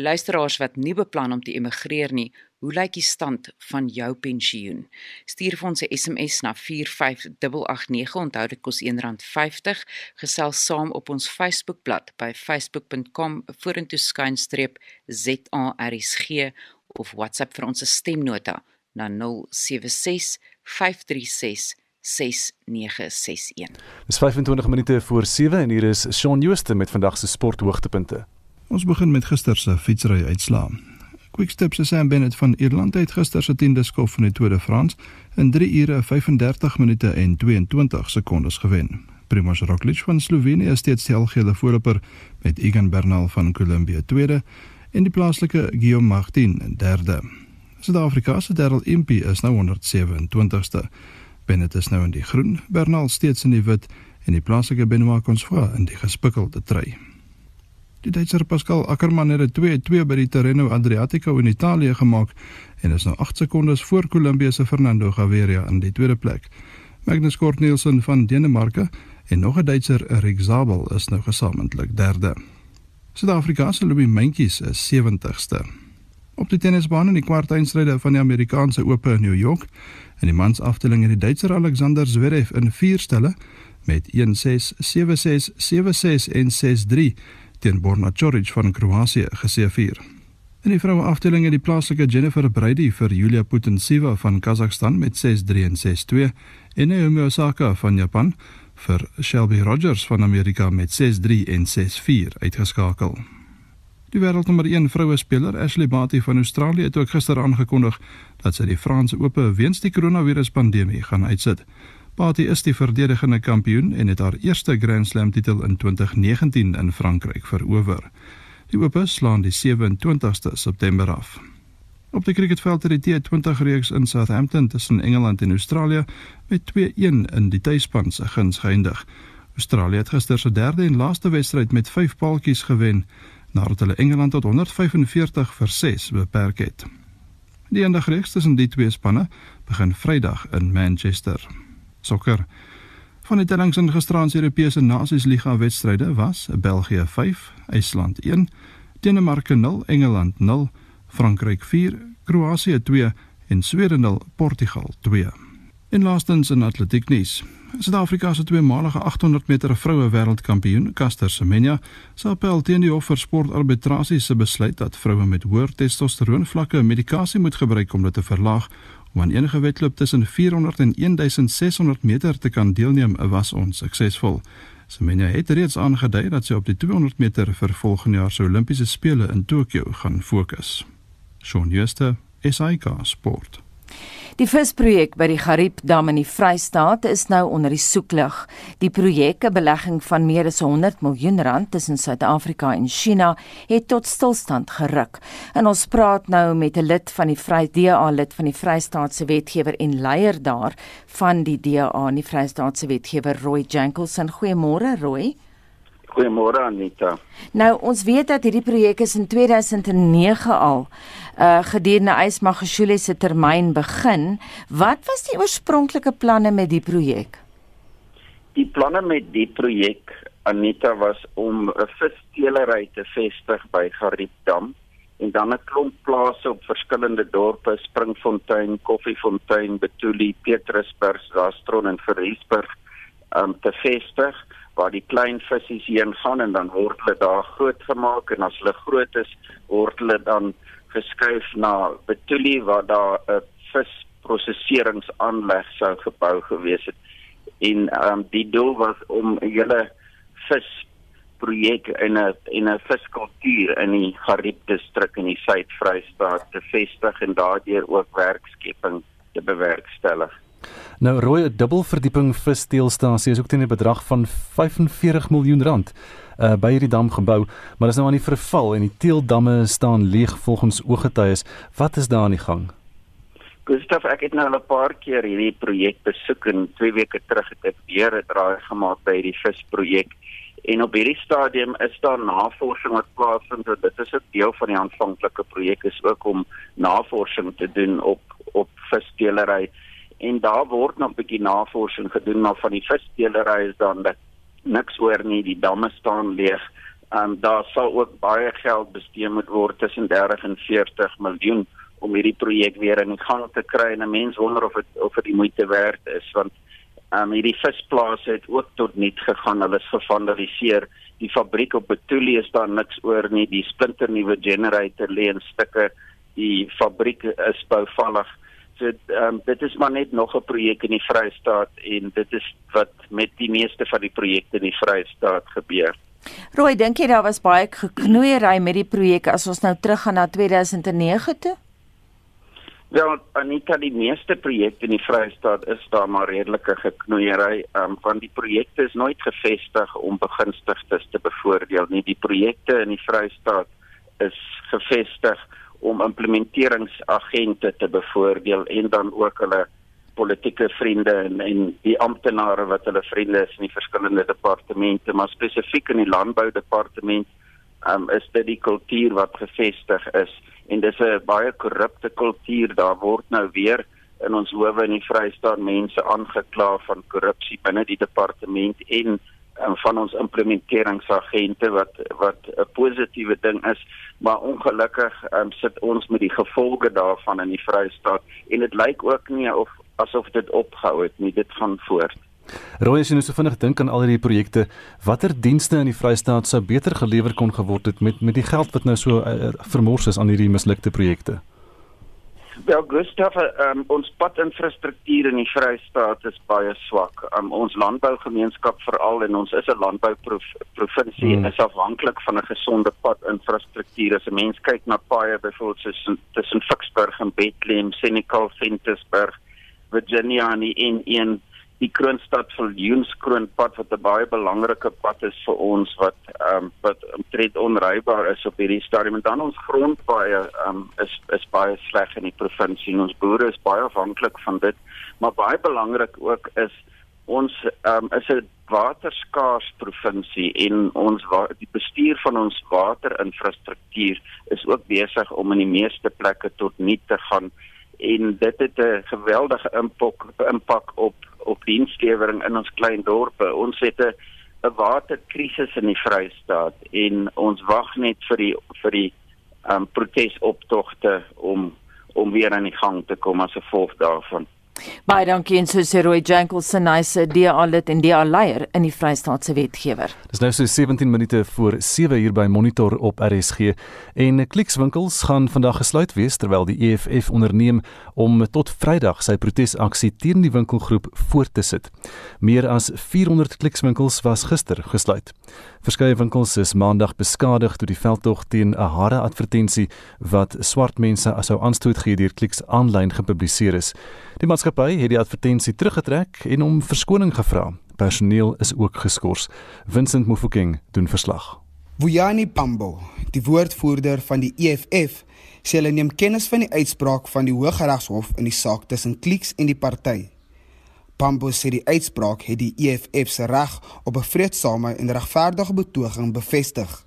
[SPEAKER 18] luisteraars wat nie beplan om te immigreer nie, hoe lyk die stand van jou pensioen? Stuur vir ons 'n SMS na 45889, onthou dit kos R1.50. Gesels saam op ons Facebookblad by facebook.com/vorentoe skynstreep ZARSG of WhatsApp vir ons stemnota na 076 536 6961.
[SPEAKER 3] Dis 25 minute voor 7 en hier is Shaun Jooste met vandag se sporthoogtepunte.
[SPEAKER 19] Ons begin met gister se fietsry uitslaa. Quickstep se Sam Bennett van Ierland het gister se 10de skof van die Tour de France in 3 ure 35 minute en 22 sekondes gewen. Primož Roglič van Slovenië is steeds die algehele voorloper met Egan Bernal van Colombia tweede en die plaaslike Guillaume Martin in derde. Suid-Afrika se Darryl Impey is nou 127ste. Bennett is nou in die groen, Bernal steeds in die wit en die plaaslike Benoit Consfra in die gespikkelde trui. Die Duitser Pascal Ackermann het 2-2 by die Tirreno Adriatico in Italië gemaak en is nou 8 sekondes voor Kolumbie se Fernando Gaviria in die tweede plek. Magnus Kort Nielsen van Denemarke en nog 'n Duitser, Rick Zabel, is nou gesamentlik derde. Suid-Afrika se Louis Mentjies is 70ste. Op die tennisbaan in die kwartfinale van die Amerikaanse Ope in New York, in die mans afdeling het die Duitser Alexander Zverev in 4 stelle met 1-6, 7-6, 7-6 en 6-3 teen Borna Coric van Kroasie geseëvier. In die vroue afdeling het die plaaslike Jennifer Brady vir Julia Putintseva van Kazakhstan met 6-3 en 6-2 en Naomi Osaka van Japan vir Shelby Rogers van Amerika met 6-3 en 6-4 uitgeskakel. Die wêreldnommer 1 vroue speler Ashley Barty van Australië het ook gister aangekondig dat sy die Franse Ope weens die koronaviruspandemie gaan uitsit. Barty is die verdedigende kampioen en het haar eerste Grand Slam titel in 2019 in Frankryk verower. Die Ope slaan die 27ste September af. Op die cricketveld het die T20 reeks in Southampton tussen Engeland en Australië met 2-1 in die tuisspan se guns geëindig. Australië het gister se derde en laaste wedstryd met 5 paaltjies gewen nadat hulle Engeland tot 145 vir 6 beperk het. Die eindagreeks tussen die twee spanne begin Vrydag in Manchester. Sokker. Van die tellings in gisteraand se Europese Nasiesliga wedstryde was België 5, IJsland 1, Denemarke 0, Engeland 0 Frankryk 4, Kroasie 2 en Swede 0, Portugal 2. En laastens in atletiek nuus. Suid-Afrika se tweemalige 800 meter vroue wêreldkampioen, Caster Semenya, sê appel teen die hof vir sportarbitrasie se besluit dat vroue met hoër testosteroonvlakke medikasie moet gebruik om dit te verlaag om aan enige wedloop tussen 400 en 1600 meter te kan deelneem, was onsuksesvol. Semenya het reeds aangedui dat sy op die 200 meter vir volgende jaar se Olimpiese spele in Tokio gaan fokus. Shaun Schuster, SAK Sport.
[SPEAKER 2] Die visprojek by die Gariepdam in die Vrystaat is nou onder die soeklig. Die projek, 'n belegging van meer as 100 miljoen rand tussen Suid-Afrika en China, het tot stilstand geruk. En ons praat nou met 'n lid van die Vry DA lid van die Vrystaatse wetgewer en leier daar van die DA in die Vrystaatse wetgewer Roy Jankelson. Goeiemôre Roy.
[SPEAKER 20] Goeiemôre Anita.
[SPEAKER 2] Nou ons weet dat hierdie projek is in 2009 al uh gedurende Ysmagashule se termyn begin. Wat was die oorspronklike planne met die projek?
[SPEAKER 20] Die planne met die projek Anita was om 'n vissteelery te vestig by Gariepdam en dan 'n klomp plase op verskillende dorpe, Springfontein, Koffiefontein, Betuli, Petrusburg, Zastron en Verriesburg um, te vestig waar die klein visse heen gaan en dan word hulle daar groot gemaak en as hulle groot is word hulle dan geskuif na Betuli waar daar 'n visprosesseringsaanleg sou gebou gewees het en um, die doel was om hele vis projek in 'n in 'n viskultuur in die Gariep distrik in die Suid-Vrystaat te vestig en daardeur ook werkskepping te bewerkstellig.
[SPEAKER 3] Nou rooi dubbelverdieping vissteelstasie is ook teen 'n bedrag van 45 miljoen rand uh by hierdie dam gebou, maar is nou aan die verval en die teeldamme staan leeg volgens ooggetuies. Wat is daar aan die gang?
[SPEAKER 20] Gustav, ek het nou al 'n paar keer hierdie projek besoek en 2 weke terug het ek weer 'n draai gemaak by hierdie visprojek. En op hierdie stadium is daar navorsing wat plaasvind. Dit is 'n deel van die aanvanklike projek is ook om navorsing te doen op op vissteelery en daar word nog 'n bietjie navorsing gedoen maar van die vissteelery is dan dat niks hoor nie, die damme staan leeg. En daar sal ook baie geld bestee moet word tussen 30 en 40 miljoen om hierdie projek weer in gang te kry en 'n mens wonder of dit of dit die moeite werd is want um, hierdie visplase het ook tot niet gegaan. Hulle is gevandaliseer. Die fabriek op Betuli is daar niks oor nie. Die splinternuwe generator lê in stukke. Die fabriek is bouvallig. So um, dit is maar net nog 'n projek in die Vrystaat en dit is wat met die meeste van die projekte in die Vrystaat gebeur.
[SPEAKER 2] Rooi, dink jy daar was baie geknoeiery met die projek as ons nou teruggaan na 2009 toe?
[SPEAKER 20] Wel, Anita, die meeste projekte in die Vrystaat is daar maar redelike geknoeiery, um, want die projekte is nooit gevestig om begunstigdes te bevoordeel nie. Die projekte in die Vrystaat is gevestig om implementeringsagente te bevoordeel en dan ook hulle politieke vriende en en die amptenare wat hulle vriende is in die verskillende departemente, maar spesifiek in die landboudepartement um, is dit die kultuur wat gevestig is. En dis 'n baie korrupte kultuur. Daar word nou weer in ons howe in die Vrystaat mense aangekla van korrupsie binne die departement en van ons implementeringsagente wat wat 'n positiewe ding is maar ongelukkig um, sit ons met die gevolge daarvan in die Vrystaat en dit lyk ook nie of asof dit opgehou het nie dit gaan voort
[SPEAKER 3] Roy, as jy nou so vinnig dink aan al hierdie projekte, watter dienste in die Vrystaat sou beter gelewer kon geword het met met die geld wat nou so uh, vermors is aan hierdie mislukte projekte?
[SPEAKER 20] Wel, Gustav, um, ons padinfrastruktuur in die Vrystaat is baie swak. Um, ons landbougemeenskap veral en ons is 'n landbouprovinsie hmm. en is afhanklik van 'n gesonde padinfrastruktuur. As 'n mens kyk na paaie byvoorbeeld tussen tussen Ficksburg en Bethlehem, Senekal, Ventersburg, Virginia en die N1 die Kroonstad Viljoenskroonpad wat 'n baie belangrike pad is vir ons wat ehm um, wat omtrent onrybaar is op hierdie stadium. En dan ons grondpaaie ehm um, is is baie sleg in die provinsie en ons boere is baie afhanklik van dit. Maar baie belangrik ook is ons ehm um, is 'n waterskaars provinsie en ons die bestuur van ons waterinfrastruktuur is ook besig om in die meeste plekke tot nul te gaan en dit het 'n geweldige impak impak op op dienslewering in ons klein dorpe. Ons het 'n 'n waterkrisis in die Vrystaat en ons wag net vir die vir die um protesoptogte om om weer aan die gang te kom as gevolg daarvan.
[SPEAKER 2] Baie dankie en so sê Roy Jankelson, hy's 'n DA lid en DA leier in die Vrystaatse wetgewer.
[SPEAKER 3] Dis nou so 17 minute voor 7 uur by Monitor op RSG en klikswinkels gaan vandag gesluit wees terwyl die EFF onderneem om tot Vrydag sy protesaksie teen die winkelgroep voort te sit. Meer as 400 klikswinkels was gister gesluit. Verskeie winkels is maandag beskadig toe die veldtog teen 'n harde advertensie wat swart mense ashou aanstoot gee deur kliks aanlyn gepubliseer is. Die maatskappy het die advertensie teruggetrek en om verskoning gevra. Personeel is ook geskort. Vincent Mufokeng doen verslag.
[SPEAKER 21] Vuyani Pambo, die woordvoerder van die EFF, sê hulle neem kennis van die uitspraak van die Hooggeregshof in die saak tussen Kliks en die party. Pambo sê die uitspraak het die EFF se reg op 'n vreedsame en regverdige betoging bevestig.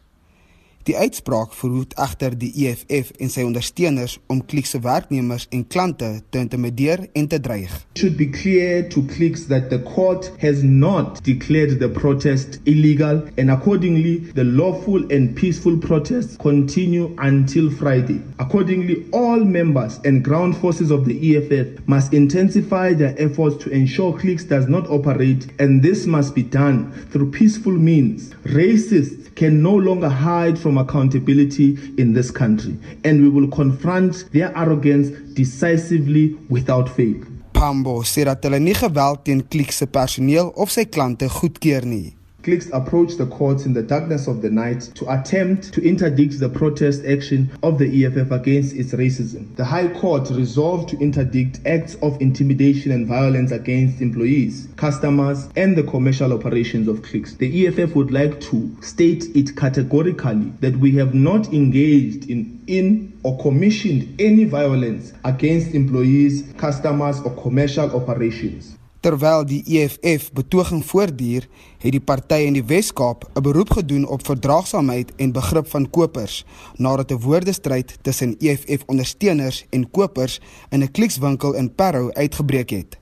[SPEAKER 21] Die uitspraak verhoed egter die EFF en sy ondersteuners om Klik se werknemers en klante te intimideer en te dreig.
[SPEAKER 22] It should be clear to Clicks that the court has not declared the protest illegal and accordingly the lawful and peaceful protests continue until Friday. Accordingly all members and ground forces of the EFF must intensify their efforts to ensure Clicks does not operate and this must be done through peaceful means. Racists can no longer hide from accountability in this country, and we will confront their arrogance decisively without fail.
[SPEAKER 21] Pambo sê dat hulle nie geweld teen Klik se personeel of sy klante goedkeur nie.
[SPEAKER 22] Clicks approached the courts in the darkness of the night to attempt to interdict the protest action of the EFF against its racism. The High Court resolved to interdict acts of intimidation and violence against employees, customers, and the commercial operations of Clicks. The EFF would like to state it categorically that we have not engaged in in or commissioned any violence against employees, customers, or commercial operations.
[SPEAKER 21] Terwyl die EFF betoging voortduur, het die party in die Wes-Kaap 'n beroep gedoen op verdraagsaamheid en begrip van kopers nadat 'n woordestryd tussen EFF-ondersteuners en kopers in 'n klikswinkel in Parow uitgebreek het.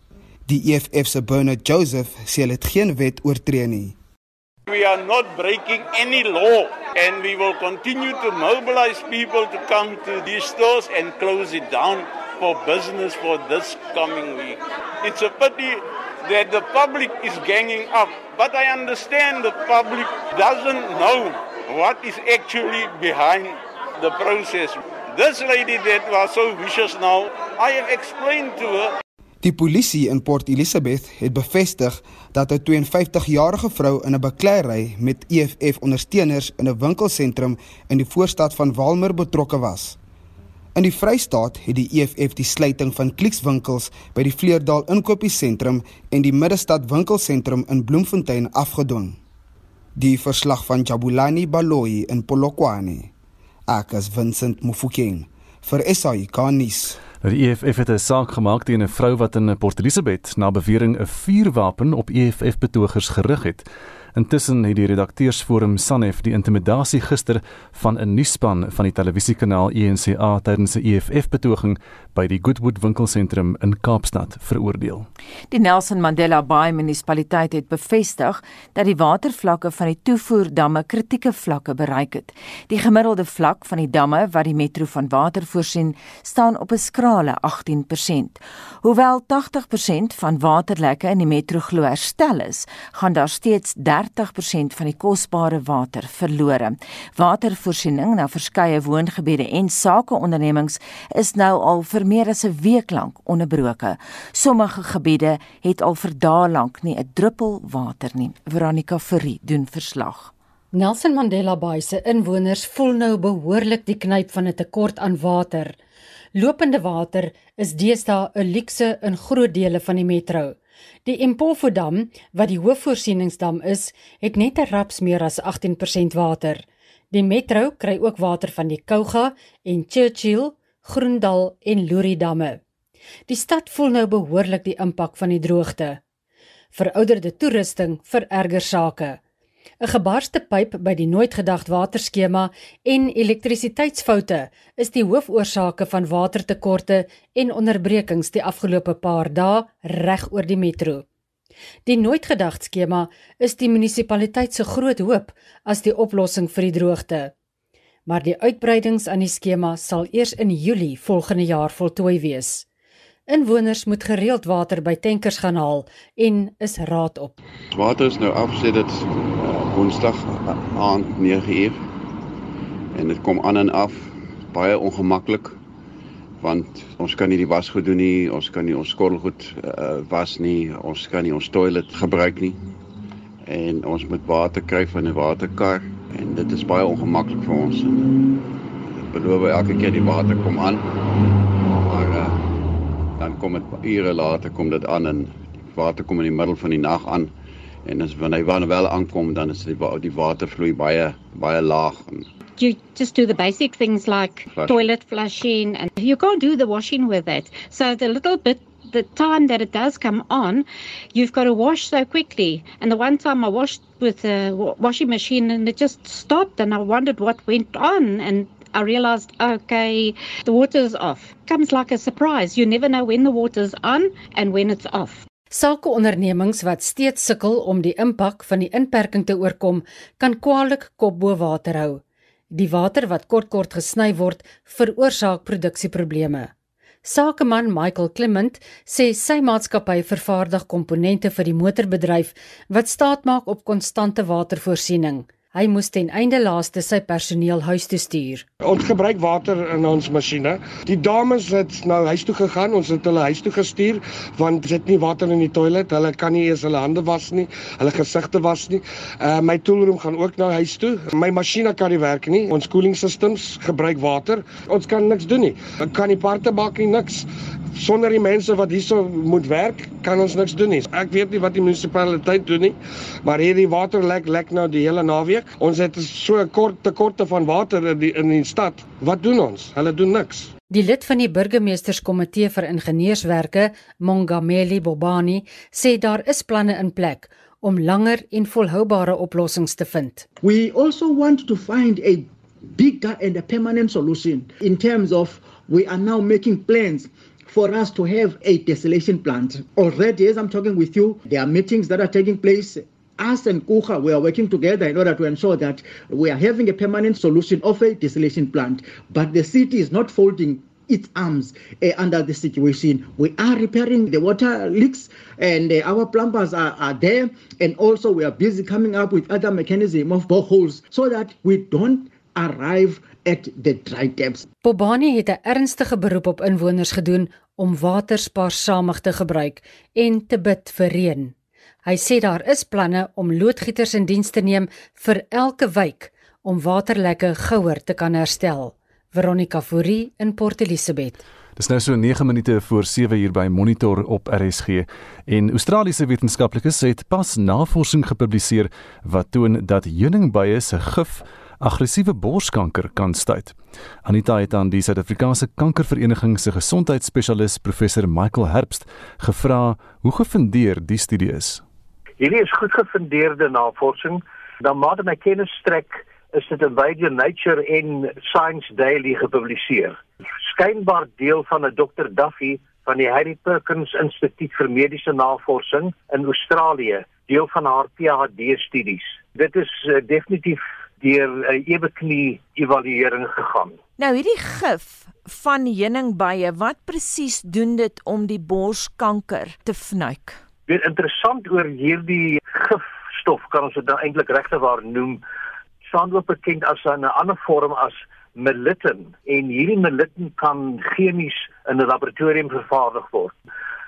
[SPEAKER 21] Die EFF se Bernard Joseph sê hulle het geen wet oortree nie.
[SPEAKER 23] We are not breaking any law and we will continue to mobilize people to come to these stores and close it down for business for this coming week. It's a pity that the public is ganging up, but I understand the public doesn't know what is actually behind the process. This lady that was so vicious now, I have explained to her
[SPEAKER 21] Die polisie in Port Elizabeth het bevestig dat 'n 52-jarige vrou in 'n bakleierery met EFF-ondersteuners in 'n winkelsentrum in die voorstad van Walmer betrokke was. In die Vrystaat het die EFF die sluiting van Klikswinkels by die Vleerdal Inkopiesentrum en die Middestad Winkelsentrum in Bloemfontein afgedwing. Die verslag van Jabulani Baloyi in Polokwane. Ek is Vincent Mufokeng vir SAI Kanis.
[SPEAKER 3] Nou, Die EFF het 'n saak gemaak teen 'n vrou wat in Port Elizabeth na bewering 'n vuurwapen op EFF-betogers gerig het. Intussen het die redakteursforum Sanef die intimidasie gister van 'n nuusspan van die televisiekanaal ENCA tydens 'n EFF-betoging by die Goodwood winkelsentrum in Kaapstad veroordeel.
[SPEAKER 2] Die Nelson Mandela Bay munisipaliteit het bevestig dat die watervlakke van die toevoerdamme kritieke vlakke bereik het. Die gemiddelde vlak van die damme wat die metro van water voorsien, staan op 'n skrale 18%. Hoewel 80% van waterlekke in die metro glo herstel is, gaan daar steeds 30% van die kosbare water verlore. Watervoorsiening na verskeie woongebiede en sakeondernemings is nou al vir meer as 'n week lank onderbroke. Sommige gebiede het al vir dae lank nie 'n druppel water nie. Veronica Fourie doen verslag.
[SPEAKER 24] Nelson Mandela Bay se inwoners voel nou behoorlik die knyp van 'n tekort aan water. Lopende water is deesdae 'n luukse in groot dele van die metro. Die Impofu dam, wat die hoofvoorsieningsdam is, het net 'n raps meer as 18% water. Die metro kry ook water van die Kouga en Churchill, Groendal en Lori damme. Die stad voel nou behoorlik die impak van die droogte. Verouderde toerusting vererger sake. 'n Gebarste pyp by die nooit gedagte waterskema en elektrisiteitsfoute is die hoofoorsake van watertekorte en onderbrekings die afgelope paar dae reg oor die metro. Die nooit gedagte skema is die munisipaliteit se groot hoop as die oplossing vir die droogte. Maar die uitbreidings aan die skema sal eers in Julie volgende jaar voltooi wees. Inwoners moet gereeld water by tankers gaan haal en is raad op.
[SPEAKER 25] Water is nou afsit dit uh, Woensdag aand 9uur en dit kom aan en af baie ongemaklik want ons kan nie die wasgoed doen nie, ons kan nie ons skottelgoed uh, was nie, ons kan nie ons toilet gebruik nie en ons moet water kry van 'n waterkar en dit is baie ongemaklik vir ons. Ek beloof elke keer die water kom aan. Maar uh, dan kom dit ure later kom dit aan en die water kom in die middel van die nag aan en as wanneer hy wel aankom dan is die die water vloei baie baie laag en
[SPEAKER 26] you just do the basic things like
[SPEAKER 25] Flush.
[SPEAKER 26] toilet flushing and you can't do the washing with it. So the little bit
[SPEAKER 27] the time that it does come on, you've got to wash so quickly. And the one time I washed with a washing machine and it just stopped and I wondered what went on and I realized okay, the water's off. Comes like a surprise. You never know when the water's on and when it's off.
[SPEAKER 24] Sakeondernemings wat steeds sukkel om die impak van die inperking te oorkom, kan kwaliek kop bo water hou. Die water wat kort-kort gesny word, veroorsaak produksieprobleme. Sakeman Michael Clement sê sy maatskappy vervaardig komponente vir die motorbedryf wat staatmaak op konstante watervoorsiening. Hy moes ten einde laaste sy personeel huis toe stuur.
[SPEAKER 28] Ons gebruik water in ons masjiene. Die dames het nou huis toe gegaan. Ons het hulle huis toe gestuur want dit nie water in die toilet. Hulle kan nie eens hulle hande was nie, hulle gesigte was nie. Uh my toolroom gaan ook nou huis toe. My masjiene kan nie werk nie. Ons koeling systems gebruik water. Ons kan niks doen nie. Ek kan nie parte maak nie, niks. Sonder die mense wat hierso moet werk, kan ons niks doen nie. Ek weet nie wat die munisipaliteit doen nie, maar hierdie water lek lek nou die hele naweek. Ons het so 'n kort tekorte van water in die in die stad. Wat doen ons? Hulle doen niks.
[SPEAKER 24] Die lid van die burgemeesterskomitee vir ingenieurswerke, Mongameli Bobani, sê daar is planne in plek om langer en volhoubare oplossings te vind.
[SPEAKER 29] We also want to find a bigger and a permanent solution in terms of we are now making plans for us to have a desolation plant. Already, as I'm talking with you, there are meetings that are taking place. Us and Kucha, we are working together in order to ensure that we are having a permanent solution of a desolation plant. But the city is not folding its arms uh, under the situation. We are repairing the water leaks and uh, our plumbers are, are there. And also we are busy coming up with other mechanism of boreholes so that we don't arrive at the dry depths.
[SPEAKER 24] Bobani het 'n ernstige beroep op inwoners gedoen om water spaarsamig te gebruik en te bid vir reën. Hy sê daar is planne om loodgieters in diens te neem vir elke wijk om waterlekke gouer te kan herstel. Veronica Fourie in Port Elizabeth.
[SPEAKER 3] Dis nou so 9 minute voor 7 uur by Monitor op RSG en Australiese wetenskaplikes het pas navorsing gepubliseer wat toon dat heuningbye se gif aggressiewe borskanker kan stuit. Anita het aan die Suid-Afrikaanse Kankervereniging se gesondheidsspesialis professor Michael Herbst gevra hoe gefundeer die studie is.
[SPEAKER 30] Hierdie is goed gefundeerde navorsing. Dan maar my kennis strek is dit in beide Nature en Science Daily gepubliseer. Skynbaar deel van 'n Dr Duffy van die Harry Perkins Instituut vir Mediese Navorsing in Australië, deel van haar PhD studies. Dit is uh, definitief deur 'n uh, ewe knie evaluering gegaan.
[SPEAKER 2] Nou hierdie gif van heuningbye, wat presies doen dit om die borskanker te fnuik?
[SPEAKER 30] Dit interessant oor hierdie gifstof kan ons dit nou eintlik regtewaar noem staan ook bekend as 'n ander vorm as melittin en hierdie melittin kan chemies in 'n laboratorium vervaardig word.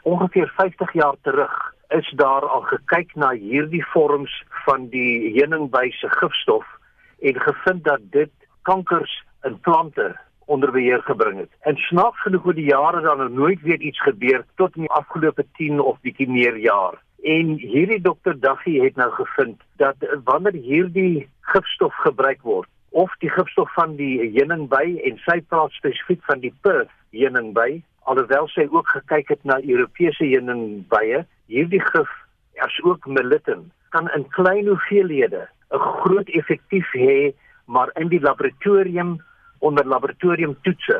[SPEAKER 30] Ongeveer 50 jaar terug is daar al gekyk na hierdie vorms van die heuningbyse gifstof en gevind dat dit kankers in plante onder beheer gebring het. En snaaks genoeg oor die jare dan er nooit weer iets gebeur tot in die afgelope 10 of bietjie meer jaar. En hierdie dokter Daggie het nou gevind dat wanneer hierdie gifstof gebruik word of die gifstof van die heuningby en sy praat spesifiek van die Perth heuningby, alhoewel sy ook gekyk het na Europese heuningbye, hierdie gif asook melittin kan in klein hoeveelhede 'n groot effektief hê, maar in die laboratorium onder laboratoriumtoetse.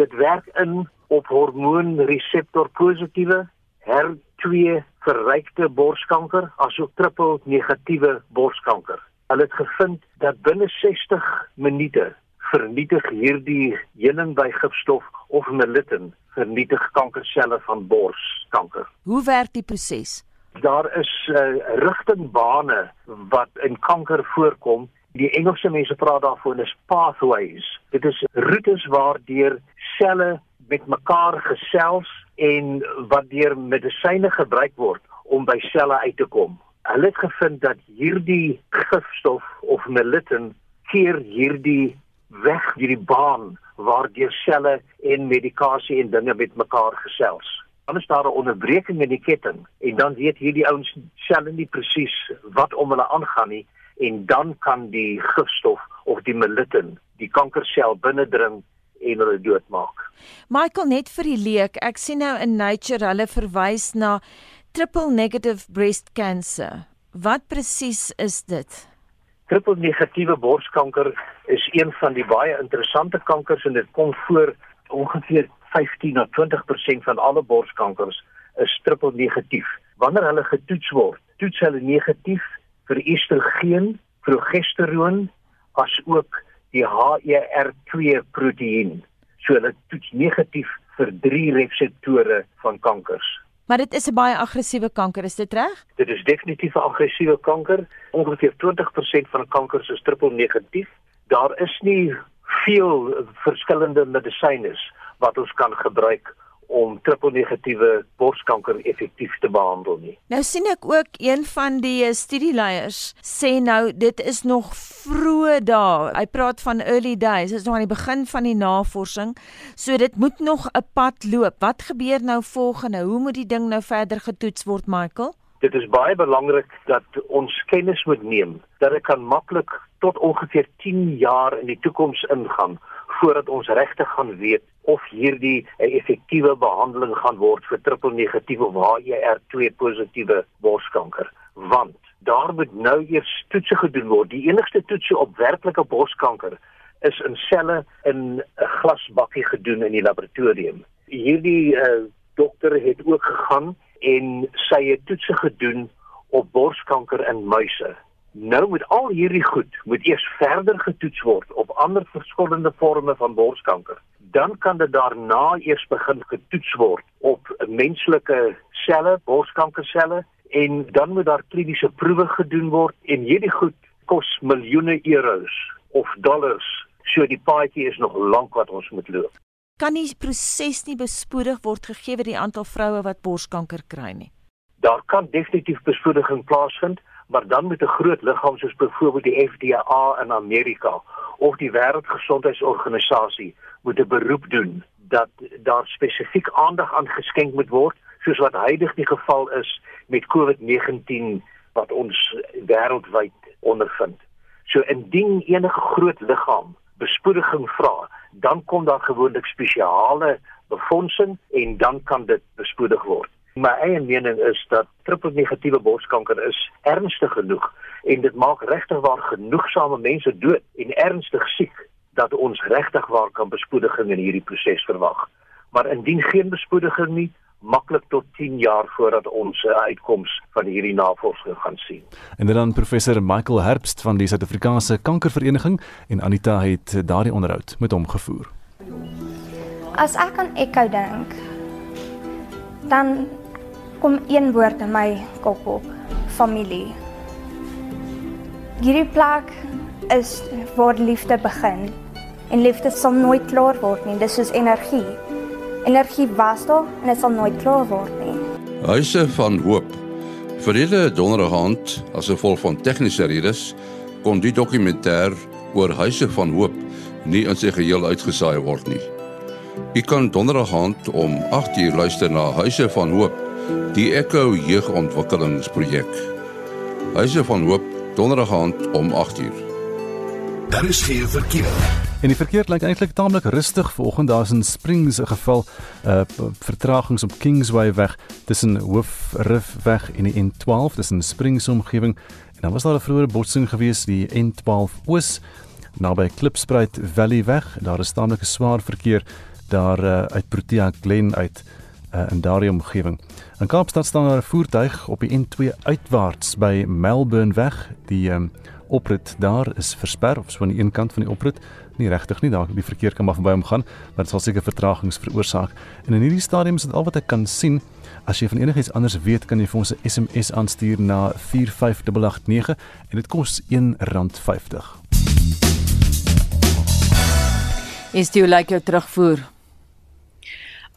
[SPEAKER 30] Dit werk in op hormoonreseptor positiewe HER2 verrykte borskanker asook triple negatiewe borskanker. Hulle het gevind dat binne 60 minute vernietig hierdie heuningby gifstof of melittin vernietig kankerselle van borskanker.
[SPEAKER 2] Hoe werk die proses?
[SPEAKER 30] Daar is uh, rigtingbane wat in kanker voorkom. Die Engelse mense praat daarvan as pathways. Dit is roetes waardeur selle met mekaar gesels en wat deur medisyne gebruik word om by selle uit te kom. Hulle het gevind dat hierdie gifstof of melittin keer hierdie weg hierdie baan waardeur selle en medikasie en dinge met mekaar gesels. Dan is daar 'n onderbreking in die ketting en dan weet hierdie ouens selle nie presies wat om hulle aangaan nie en dan kan die gifstof of die melittin die kankersel binnendring en hulle doodmaak.
[SPEAKER 2] Michael net vir die leek, ek sien nou in Nature hulle verwys na triple negative breast cancer. Wat presies is dit?
[SPEAKER 30] Triple negatiewe borskanker is een van die baie interessante kankers en dit kom voor ongeveer 15 na 20% van alle borskankers is triple negatief. Wanneer hulle getoets word, toets hulle negatief vir estrogen, progesteroon as ook die HER2 proteïen. So hulle toets negatief vir drie reseptore van kankers.
[SPEAKER 2] Maar dit is 'n baie aggressiewe kanker, is dit reg?
[SPEAKER 30] Dit is definitief 'n aggressiewe kanker. Ongeveer 20% van kankers is triple negatief. Daar is nie veel verskillende medisyne wat ons kan gebruik om triple negatiewe borskanker effektief te behandel nie.
[SPEAKER 2] Nou sien ek ook een van die eh, studieleiers sê nou dit is nog vroeë dae. Hy praat van early days, dit is nog aan die begin van die navorsing. So dit moet nog 'n pad loop. Wat gebeur nou volgende? Hoe moet die ding nou verder getoets word, Michael?
[SPEAKER 30] Dit is baie belangrik dat ons kennis moet neem dat dit kan maklik tot ongeveer 10 jaar in die toekoms ingaan voordat ons regtig gaan weet of hierdie 'n effektiewe behandeling gaan word vir triple negatiewe of HER2 positiewe borskanker want daar moet nou eers toetse gedoen word. Die enigste toetse op werklike borskanker is in selle in 'n glasbakkie gedoen in die laboratorium. Hierdie uh, dokter het ook gegaan en sy het toetse gedoen op borskanker in muise Nou met al hierdie goed moet eers verder getoets word op ander verskillende forme van borskanker. Dan kan dit daarna eers begin getoets word op menslike selle, borskankerselle en dan moet daar kliniese proewe gedoen word en hierdie goed kos miljoene euros of dollars. So die paadjie is nog lank wat ons moet loop.
[SPEAKER 2] Kan die proses nie bespoedig word gegee word die aantal vroue wat borskanker kry nie?
[SPEAKER 30] Daar kan definitief bespoediging plaasvind maar dan met 'n groot liggaam soos byvoorbeeld die FDA in Amerika of die Wêreldgesondheidsorganisasie moet 'n beroep doen dat daar spesifiek aandag aan geskenk moet word soos wat huidig die geval is met COVID-19 wat ons wêreldwyd ondervind. So indien enige groot liggaam bespoediging vra, dan kom daar gewoonlik spesiale befondsing en dan kan dit bespoedig word. My eie mening is dat triple negatiewe borskanker is ernstig genoeg en dit maak regtig waar genoegsame mense dood en ernstig siek dat ons regtig waar kan bespoediging in hierdie proses verwag. Maar indien geen bespoediging nie, maklik tot 10 jaar voordat ons 'n uitkoms van hierdie navorsing gaan sien.
[SPEAKER 3] En dan professor Michael Herbst van die Suid-Afrikaanse Kankervereniging en Anita het daardie onderhoud met hom gevoer.
[SPEAKER 31] As ek aan Echo dink, dan kom een woord in my kop op: familie. Hierdie plek is waar liefde begin. En liefde sal nooit klaar word nie. Dis soos energie. Energie was daar en dit sal nooit klaar word nie.
[SPEAKER 32] Huise van hoop. Verlede donderdag aand, as gevolg van tegniese redes, kon die dokumentêr oor Huise van Hoop nie in sy geheel uitgesaai word nie. Jy kan donderdag aand om 8:00 luister na Huise van Hoop Die Echo Jeugontwikkelingsprojek. Huise van Hoop donderdag aand om 8uur.
[SPEAKER 1] Daar is geen verkeer.
[SPEAKER 3] En die verkeer lyk eintlik taamlik rustig vanoggend. Daar's 'n Springs geval uh vertragings op Kingsway weg tussen Hoofrif weg en die N12 tussen Springs omgewing. En dan was daar 'n vroeë botsing gewees die N12 oos naby Klipspruit Valley weg. Daar is taamlik swaar verkeer daar uh, uit Protea Glen uit uh, in daardie omgewing. In Kaapstad staan daar 'n voertuig op die N2 uitwaarts by Melbourne weg. Die um, oprit daar is versper of so aan die een kant van die oprit. Nie regtig nie, daar die verkeer kan maar verby hom gaan, maar dit sal seker vertragings veroorsaak. En in hierdie stadium is dit al wat ek kan sien. As jy van enigiets anders weet, kan jy vir ons 'n SMS aanstuur na 45889 en dit kos R1.50.
[SPEAKER 2] Is dit like jou terugvoer?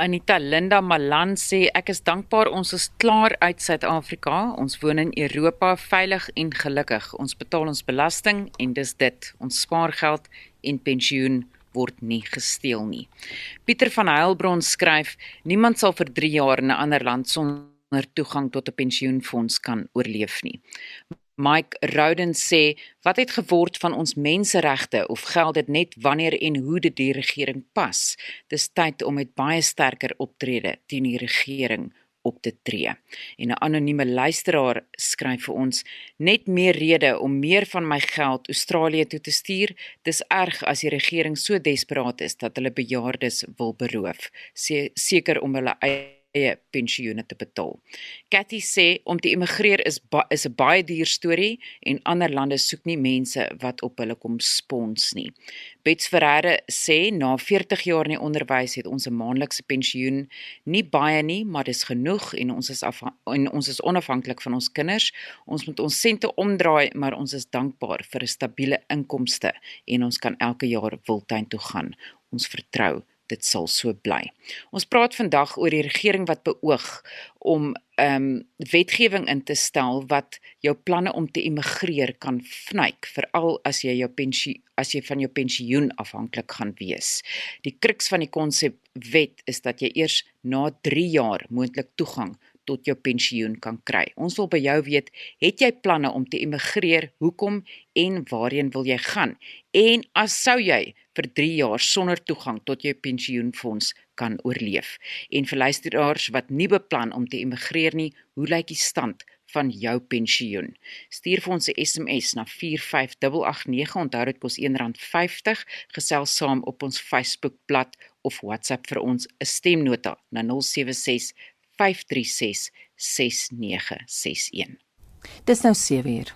[SPEAKER 18] Anita Linda Malan sê ek is dankbaar ons is klaar uit Suid-Afrika. Ons woon in Europa veilig en gelukkig. Ons betaal ons belasting en dis dit. Ons spaargeld en pensioen word nie gesteel nie. Pieter van Heilbron skryf: Niemand sal vir 3 jaar in 'n ander land sonder toegang tot 'n pensioenfonds kan oorleef nie. Mike Rowden sê, wat het geword van ons menseregte of geld dit net wanneer en hoe dit die regering pas? Dis tyd om met baie sterker optrede teen die regering op te tree. En 'n anonieme luisteraar skryf vir ons: "Net meer rede om meer van my geld Australië toe te stuur. Dis erg as die regering so desperaat is dat hulle bejaardes wil beroof, seker om hulle eie eie pensioene te betaal. Cathy sê om te immigreer is ba is 'n baie duur storie en ander lande soek nie mense wat op hulle kom spons nie. Bets Ferreira sê na 40 jaar in die onderwys het ons 'n maandelikse pensioen, nie baie nie, maar dis genoeg en ons is en ons is onafhanklik van ons kinders. Ons moet ons sente omdraai, maar ons is dankbaar vir 'n stabiele inkomste en ons kan elke jaar wildtuin toe gaan. Ons vertrou dit sal so bly. Ons praat vandag oor die regering wat beoog om ehm um, wetgewing in te stel wat jou planne om te immigreer kan vnyk, veral as jy jou pensioen as jy van jou pensioen afhanklik gaan wees. Die kruks van die konsep wet is dat jy eers na 3 jaar moontlik toegang tot jou pensioen kan kry. Ons wil by jou weet, het jy planne om te immigreer? Hoekom en waarheen wil jy gaan? En as sou jy vir 3 jaar sonder toegang tot jou pensioenfonds kan oorleef? En vir luisteraars wat nie beplan om te immigreer nie, hoe lyk die stand van jou pensioen. Stuur vir ons 'n SMS na 45889. Onthou dit kos R1.50. Gesels saam op ons Facebookblad of WhatsApp vir ons 'n stemnota na 076 5366961.
[SPEAKER 2] Dis nou 7 uur.